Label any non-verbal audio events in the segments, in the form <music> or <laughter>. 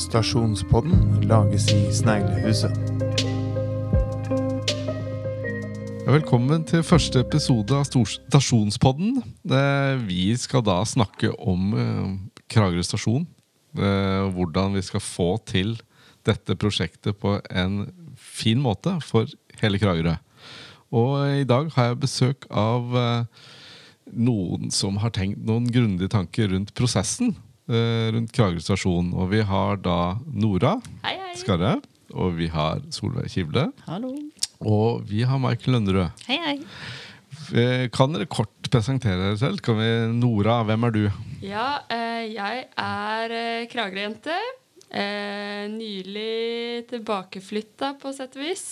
Stasjonspodden lages i Sneglehuset. Velkommen til første episode av Stasjonspodden. Vi skal da snakke om eh, Kragerø stasjon. Hvordan vi skal få til dette prosjektet på en fin måte for hele Kragerø. Og i dag har jeg besøk av eh, noen som har tenkt noen grundige tanker rundt prosessen rundt Kragerø stasjon. Og vi har da Nora Hei, hei. Skarre, og vi har Solveig Kivle, Hallo. og vi har Michael Lønnerød. Hei, hei. Eh, Kan dere kort presentere dere selv? Kan vi, Nora, hvem er du? Ja, eh, jeg er eh, Kragerø-jente. Eh, nylig tilbakeflytta, på sett og vis.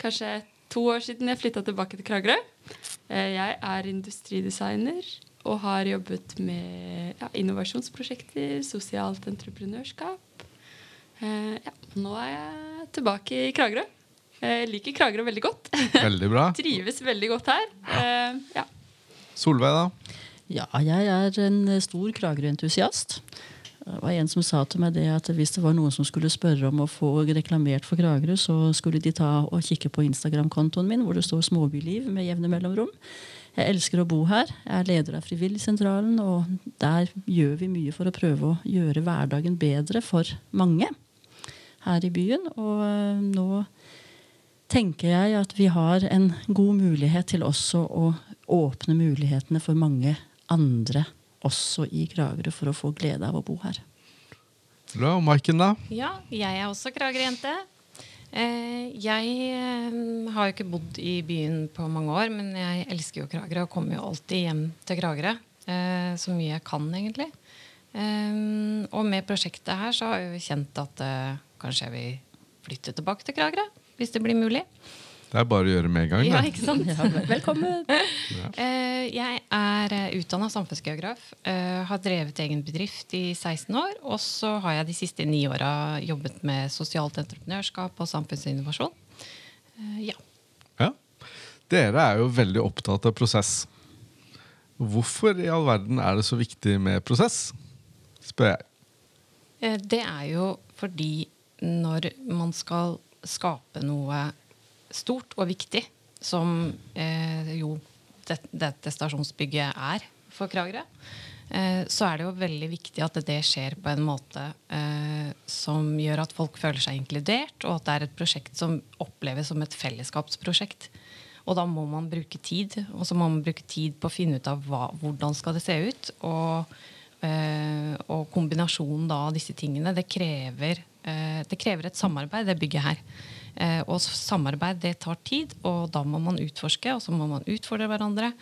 Kanskje to år siden jeg flytta tilbake til Kragerø. Eh, jeg er industridesigner og har jobbet med ja, innovasjonsprosjekter, sosialt entreprenørskap. Eh, ja, nå er jeg tilbake i Kragerø. Jeg liker Kragerø veldig godt. Veldig bra. <laughs> Trives veldig godt her. Eh, ja. Solveig, da? Ja, jeg er en stor Kragerø-entusiast. Det var en som sa til meg det at hvis det var noen som skulle spørre om å få reklamert for Kragerø, så skulle de ta og kikke på Instagram-kontoen min, hvor det står 'Småbyliv' med jevne mellomrom. Jeg elsker å bo her. Jeg er leder av Frivilligsentralen, og der gjør vi mye for å prøve å gjøre hverdagen bedre for mange her i byen. Og øh, nå tenker jeg at vi har en god mulighet til også å åpne mulighetene for mange andre også i Kragerø for å få glede av å bo her. Bra. Og Maiken, da? Ja, jeg er også Kragerø-jente. Eh, jeg eh, har jo ikke bodd i byen på mange år, men jeg elsker jo Kragerø og kommer jo alltid hjem til Kragerø. Eh, så mye jeg kan, egentlig. Og med prosjektet her så har jeg jo kjent at kanskje jeg vil flytte tilbake til Kragerø. Hvis det blir mulig. Det er bare å gjøre med en gang. Ja, ikke sant? Ja, vel- velkommen! Eh, jeg er uh, utdanna samfunnsgeograf. eh, har drevet egen bedrift i 16 år. Og så har jeg de siste ni åra jobbet med sosialt entreprenørskap og samfunnsinnovasjon. Eh, ja. Ja. Dere er jo veldig opptatt av prosess. Hvorfor i all verden er det så viktig med prosess? Spør jeg. Eh, det er jo fordi når man skal skape noe stort og viktig, som eh, jo det, dette stasjonsbygget er for Kragerø, eh, så er det jo veldig viktig at det skjer på en måte eh, som gjør at folk føler seg inkludert, og at det er et prosjekt som oppleves som et fellesskapsprosjekt. Og da må man bruke tid, og så må man bruke tid på å finne ut av hva, hvordan skal det se ut. Og, eh, og kombinasjonen av disse tingene, det krever, eh, det krever et samarbeid, det bygget her. Eh, og samarbeid det tar tid, og da må man utforske, og så må man utfordre hverandre.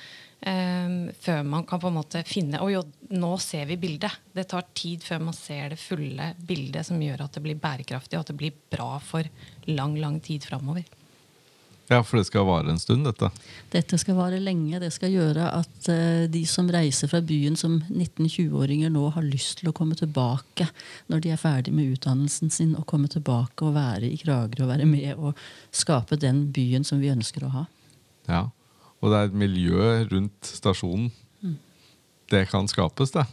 eh, før man kan på en måte finne Og jo, nå ser vi bildet. Det tar tid før man ser det fulle bildet som gjør at det blir bærekraftig, og at det blir bra for lang, lang tid framover. Ja, for det skal vare en stund, dette. Dette skal vare lenge. Det skal gjøre at uh, de som reiser fra byen som 19-20-åringer nå har lyst til å komme tilbake når de er ferdig med utdannelsen sin, og komme tilbake og være i Kragerø og være med og skape den byen som vi ønsker å ha. Ja. Og det er et miljø rundt stasjonen. Det kan skapes, det.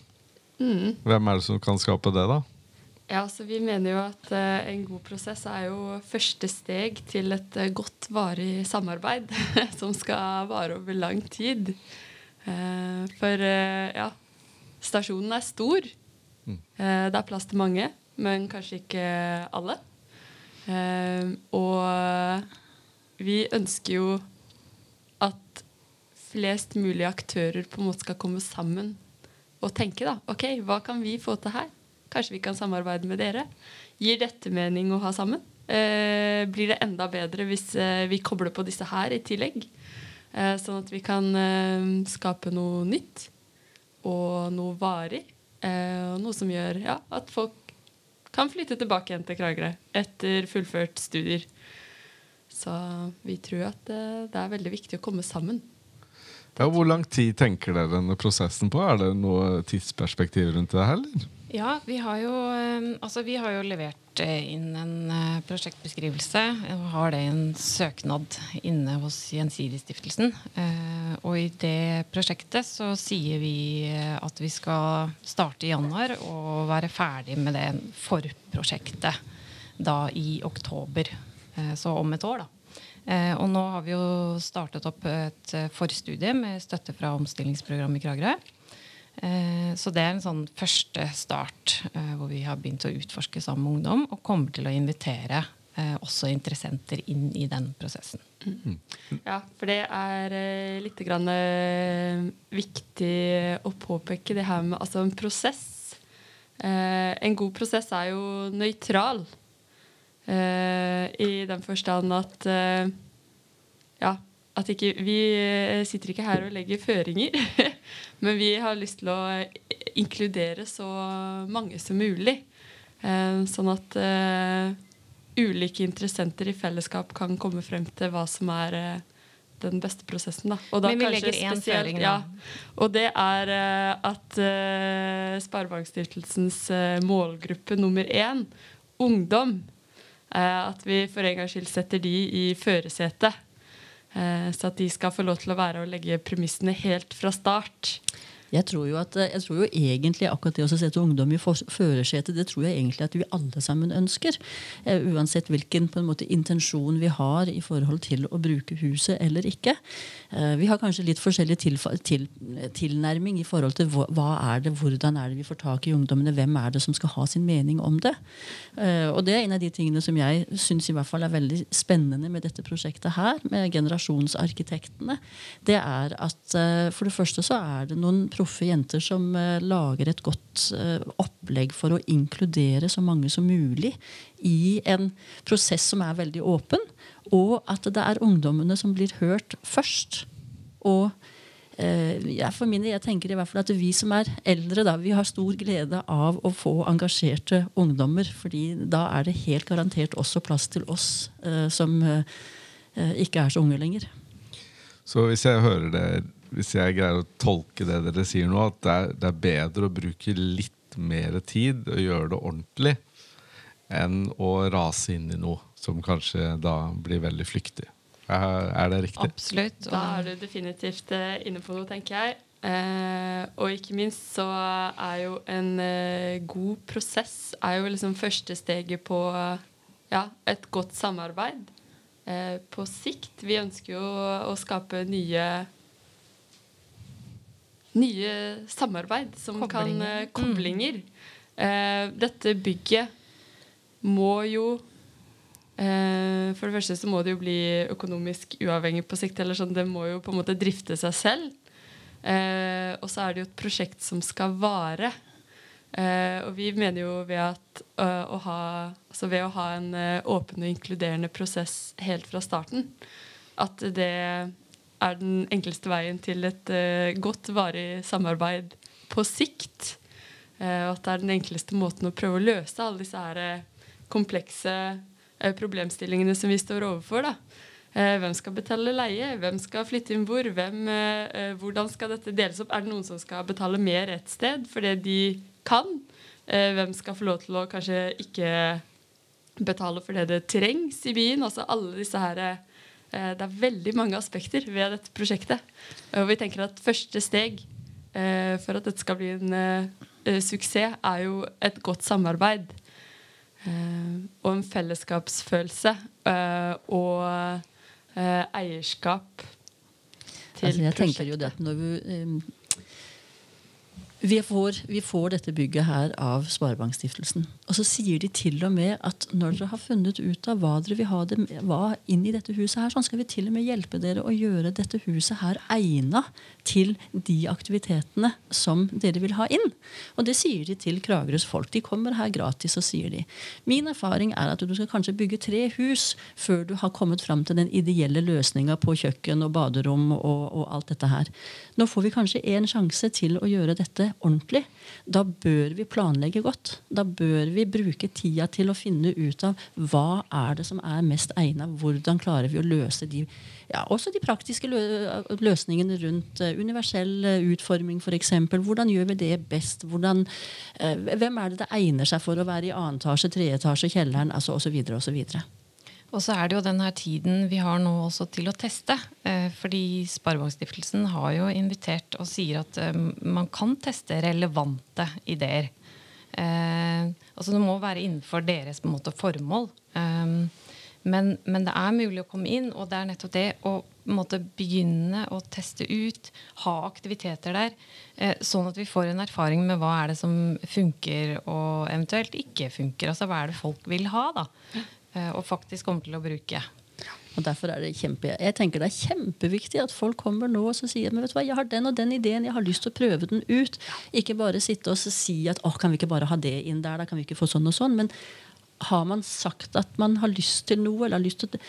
Hvem er det som kan skape det, da? Ja, så Vi mener jo at eh, en god prosess er jo første steg til et eh, godt, varig samarbeid <laughs> som skal vare over lang tid. Eh, for ja, stasjonen er stor. Eh, det er plass til mange, men kanskje ikke alle. Og vi ønsker jo at flest mulig aktører på en måte skal komme sammen og tenke da, ok, hva kan vi få til her? Kanskje vi kan samarbeide med dere? Gir dette mening å ha sammen? Eh, blir det enda bedre hvis eh, vi kobler på disse her i tillegg? Eh, sånn at vi kan eh, skape noe nytt og noe varig. Eh, og noe som gjør ja, at folk kan flytte tilbake igjen til Kragerø etter fullført studier. Så vi tror at eh, det er veldig viktig å komme sammen. Ja, hvor lang tid tenker dere denne prosessen på? Er det noe tidsperspektiv rundt det her, eller? Ja, vi har jo, eh, altså vi har jo levert eh, inn en eh, prosjektbeskrivelse og har det i en søknad inne hos Gjensidigestiftelsen. Og i det prosjektet så sier vi at vi skal starte i januar og være ferdig med det forprosjektet da i oktober. Så om et år, da. Og nå har vi jo startet opp et forstudie med støtte fra omstillingsprogrammet i Kragerø. Eh, så det er en sånn første start eh, hvor vi har begynt å utforske sammen med ungdom, og kommer til å invitere eh, også interessenter inn i den prosessen. Mm. Ja, for det er litt grann viktig å påpeke det her med altså en prosess. En god prosess er jo nøytral. I den forstand at ja, at ikke, vi sitter ikke her og legger føringer. <laughs> Men vi har lyst til å inkludere så mange som mulig. Eh, sånn at ulike interessenter i fellesskap kan komme frem til hva som er den beste prosessen. Da. Og da Men vi legger én føring, Ja, og det er at Sparebankstiftelsens målgruppe nummer én, ungdom, at vi for en gangs skyld setter de i førersetet. Eh, så at de skal få lov til å være og legge premissene helt fra start. Jeg tror, jo at, jeg tror jo egentlig akkurat det å sette ungdom i førersetet, det tror jeg egentlig at vi alle sammen ønsker. Uh, uansett hvilken på en måte, intensjon vi har i forhold til å bruke huset eller ikke. Uh, vi har kanskje litt forskjellig til, til, tilnærming i forhold til hva, hva, er det, hvordan er det vi får tak i ungdommene, hvem er det som skal ha sin mening om det. Og det er en av de tingene som jeg syns i hvert fall er veldig spennende med dette prosjektet her, med generasjonsarkitektene. Det er at for det første så er det noen proffe jenter som uh, lager et godt uh, opplegg for å inkludere så mange som mulig i en prosess som er veldig åpen, og at det er ungdommene som blir hørt først. Og uh, ja, for mine, jeg tenker i hvert fall at vi som er eldre, da, vi har stor glede av å få engasjerte ungdommer. fordi da er det helt garantert også plass til oss som ikke er så unge lenger. Så hvis jeg hører det hvis jeg greier å tolke det dere sier nå, at det er, det er bedre å bruke litt mer tid og gjøre det ordentlig enn å rase inn i noe som kanskje da blir veldig flyktig. Er det riktig? Absolutt. Da er du definitivt eh, inne på noe, tenker jeg. Eh, og ikke minst så er jo en eh, god prosess er jo liksom første steget på ja, et godt samarbeid. Eh, på sikt. Vi ønsker jo å skape nye nye samarbeid som koblinger. kan Koblinger. Mm. Uh, dette bygget må jo uh, For det første så må det jo bli økonomisk uavhengig på sikt. eller sånn, Det må jo på en måte drifte seg selv. og så er det jo et prosjekt som skal vare. og vi mener jo ved, at, å ha, altså ved å ha en åpen og inkluderende prosess helt fra starten, at det er den enkleste veien til et uh, godt, varig samarbeid på sikt. Uh, og at det er den enkleste måten å prøve å løse alle disse her, uh, komplekse problemstillingene som vi står overfor. da. hvem skal betale leie? Hvem skal flytte inn hvor? Hvem, hvordan skal dette deles opp? Er det noen som skal betale mer et sted for det de kan? hvem skal få lov til å kanskje ikke betale for det det trengs i byen? Altså alle disse her Eh, det er veldig mange aspekter ved dette prosjektet. Og vi tenker at første steg eh, for at dette skal bli en eh, suksess, er jo et godt samarbeid. Og en fellesskapsfølelse. Og eierskap til altså, jeg tenker jo det når vi vi får, vi får, dette bygget her av Sparebankstiftelsen. Og så sier de til og med at når dere har funnet ut av hva dere vil ha det, hva inn i dette huset, her, sånn skal vi til og med hjelpe dere å gjøre dette huset her egna til de aktivitetene som dere vil ha inn. Og det sier de til Kragerøs folk. De kommer her gratis og sier de. Min erfaring er at du skal kanskje bygge tre hus før du har kommet fram til den ideelle løsninga på kjøkken og baderom og, og alt dette her. Nå får vi kanskje en sjanse til å gjøre dette ordentlig, da bør vi planlegge godt. Da bør vi bruke tida til å finne ut av hva er det som er mest egna, hvordan klarer vi å løse de ja, også de praktiske lø løsningene rundt uh, universell uh, utforming f.eks. Hvordan gjør vi det best? Hvordan, uh, hvem er det det egner seg for å være i annen etasje, tredje etasje, kjelleren altså osv. osv. Og så er det jo denne tiden vi har nå også til å teste. Eh, fordi Sparebankstiftelsen har jo invitert og sier at eh, man kan teste relevante ideer. Eh, altså Det må være innenfor deres måte, formål. Men, men, det er mulig å komme inn, og det er nettopp det å måtte begynne å teste ut, ha aktiviteter der, sånn at vi får en erfaring med hva er det som funker og eventuelt ikke funker. Altså hva er det folk vil ha, da. Eh, og faktisk kommer til å bruke. Og derfor er det kjempe, Jeg tenker det er kjempeviktig at folk kommer nå og sier men vet du hva, jeg har den og den ideen, jeg har lyst til å prøve den ut. Ikke bare sitte og si at å, kan vi ikke bare ha det inn der, da kan vi ikke få sånn og sånn. Men har man sagt at man har lyst til noe, eller har lyst til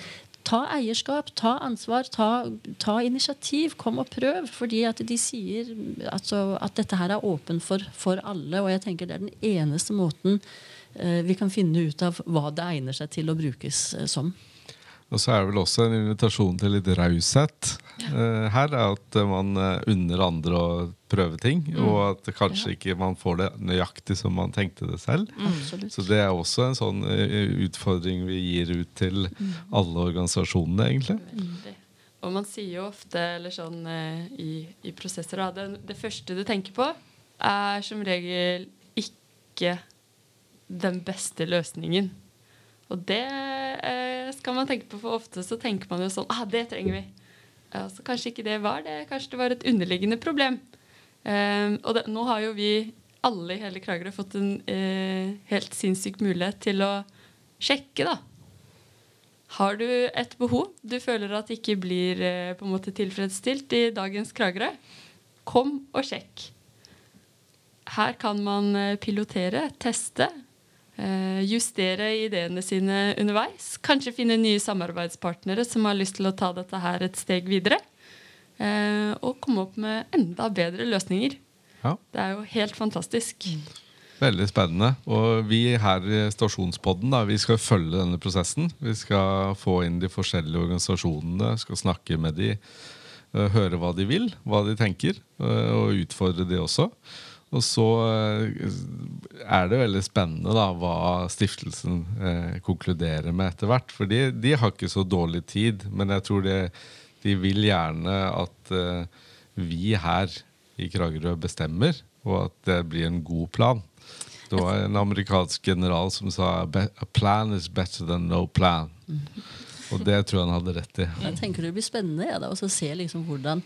Ta eierskap, ta ansvar, ta, ta initiativ. Kom og prøv. Fordi at de sier altså, at dette her er åpen for, for alle. Og jeg tenker det er den eneste måten vi kan finne ut av hva det egner seg til å brukes eh, som. Og så er det vel også en invitasjon til litt raushet ja. her. At man unner andre å prøve ting. Mm. Og at kanskje ja. ikke man får det nøyaktig som man tenkte det selv. Mm. Så det er også en sånn utfordring vi gir ut til mm. alle organisasjonene, egentlig. Veldig. Og man sier jo ofte eller sånn i, i prosesser at det, det første du tenker på, er som regel ikke den beste løsningen. Og det eh, skal man tenke på, for ofte så tenker man jo sånn ah, det trenger vi. Altså, kanskje ikke det var det. Kanskje det var et underliggende problem. Eh, og det, nå har jo vi alle i hele Kragerø fått en eh, helt sinnssyk mulighet til å sjekke, da. Har du et behov du føler at ikke blir eh, på en måte tilfredsstilt i dagens Kragerø, kom og sjekk. Her kan man eh, pilotere, teste, Eh, justere ideene sine underveis. Kanskje finne nye samarbeidspartnere som har lyst til å ta dette her et steg videre. Eh, og komme opp med enda bedre løsninger. Ja. Det er jo helt fantastisk. Veldig spennende. Og vi her i Stasjonspodden da, vi skal følge denne prosessen. Vi skal få inn de forskjellige organisasjonene, skal snakke med de, eh, høre hva de vil, hva de tenker, og utfordre de også. Og så eh, er det veldig spennende da, hva stiftelsen eh, konkluderer med etter hvert. For de, de, har ikke så dårlig tid, men jeg tror det, de vil gjerne at eh, vi her i Kragerø bestemmer, og at det blir en god plan. Det var en amerikansk general som sa A plan is better than no plan. Og det tror jeg han hadde rett i. Jeg tenker Det blir spennende ja, da, å se liksom hvordan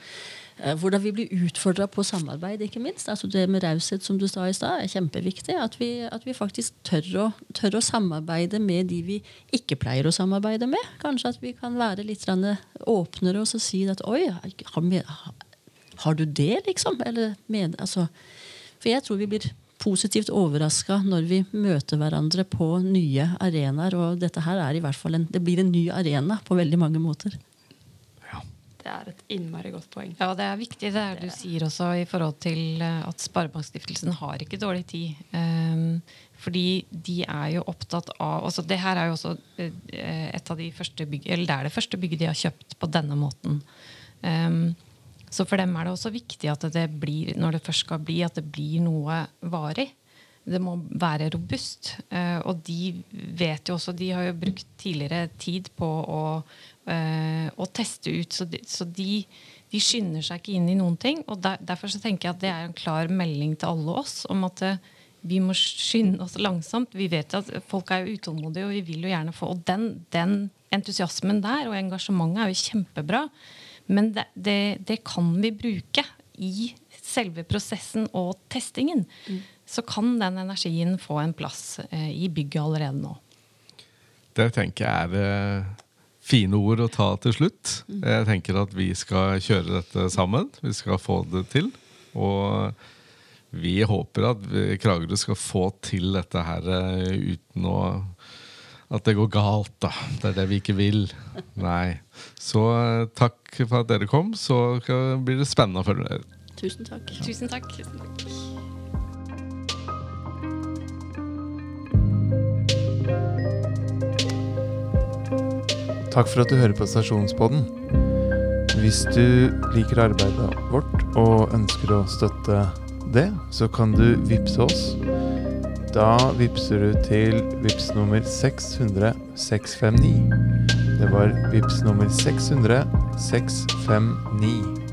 hvordan vi blir utfordra på samarbeid, ikke minst. Altså det med raushet, som du sa i stad, er kjempeviktig. At vi, at vi faktisk tør å, tør å, samarbeide med de vi ikke pleier å samarbeide med. Kanskje at vi kan være litt åpnere og si at oi, har, har du det, liksom? Eller, med, altså, for jeg tror vi blir positivt overraska når vi møter hverandre på nye arenaer. Og dette her er i hvert fall en, det blir en ny arena på veldig mange måter. Det er et innmari godt poeng. Ja, det er viktig det, det du sier også i forhold til eh, at Sparebankstiftelsen har ikke dårlig tid. Um, fordi de er jo opptatt av altså Det her er jo også eh, et av de første bygge, eller det er det første bygget de har kjøpt på denne måten. Um, så for dem er det også viktig at det blir, når det først skal bli, at det blir noe varig. Det må være robust. Uh, og de vet jo også De har jo brukt tidligere tid på å uh, å teste ut. Så, de, så de, de, skynder seg ikke inn i noen ting. og der, Derfor så tenker jeg at det er en klar melding til alle oss om at uh, vi må skynde oss langsomt. Vi vet at folk er jo utålmodige, og vi vil jo gjerne få Og den, den entusiasmen der og engasjementet er jo kjempebra. Men det, det, det kan vi bruke i selve prosessen og testingen. Mm. Så kan den energien få en plass eh, i bygget allerede nå. Det tenker jeg er fine ord å ta til slutt. Jeg tenker at vi skal kjøre dette sammen. Vi skal få det til. Og vi håper at Kragerø skal få til dette her eh, uten å at det går galt, da. Det er det vi ikke vil. <laughs> Nei. Så eh, takk for at dere kom. Så blir det spennende å følge dere. Tusen takk. Tusen takk. Tusen takk. Takk for at du hører på Stasjonspodden. Hvis du liker arbeidet vårt og ønsker å støtte det, så kan du vippse oss. Da vippser du til vips nummer 600 659. Det var vips nummer 600 659.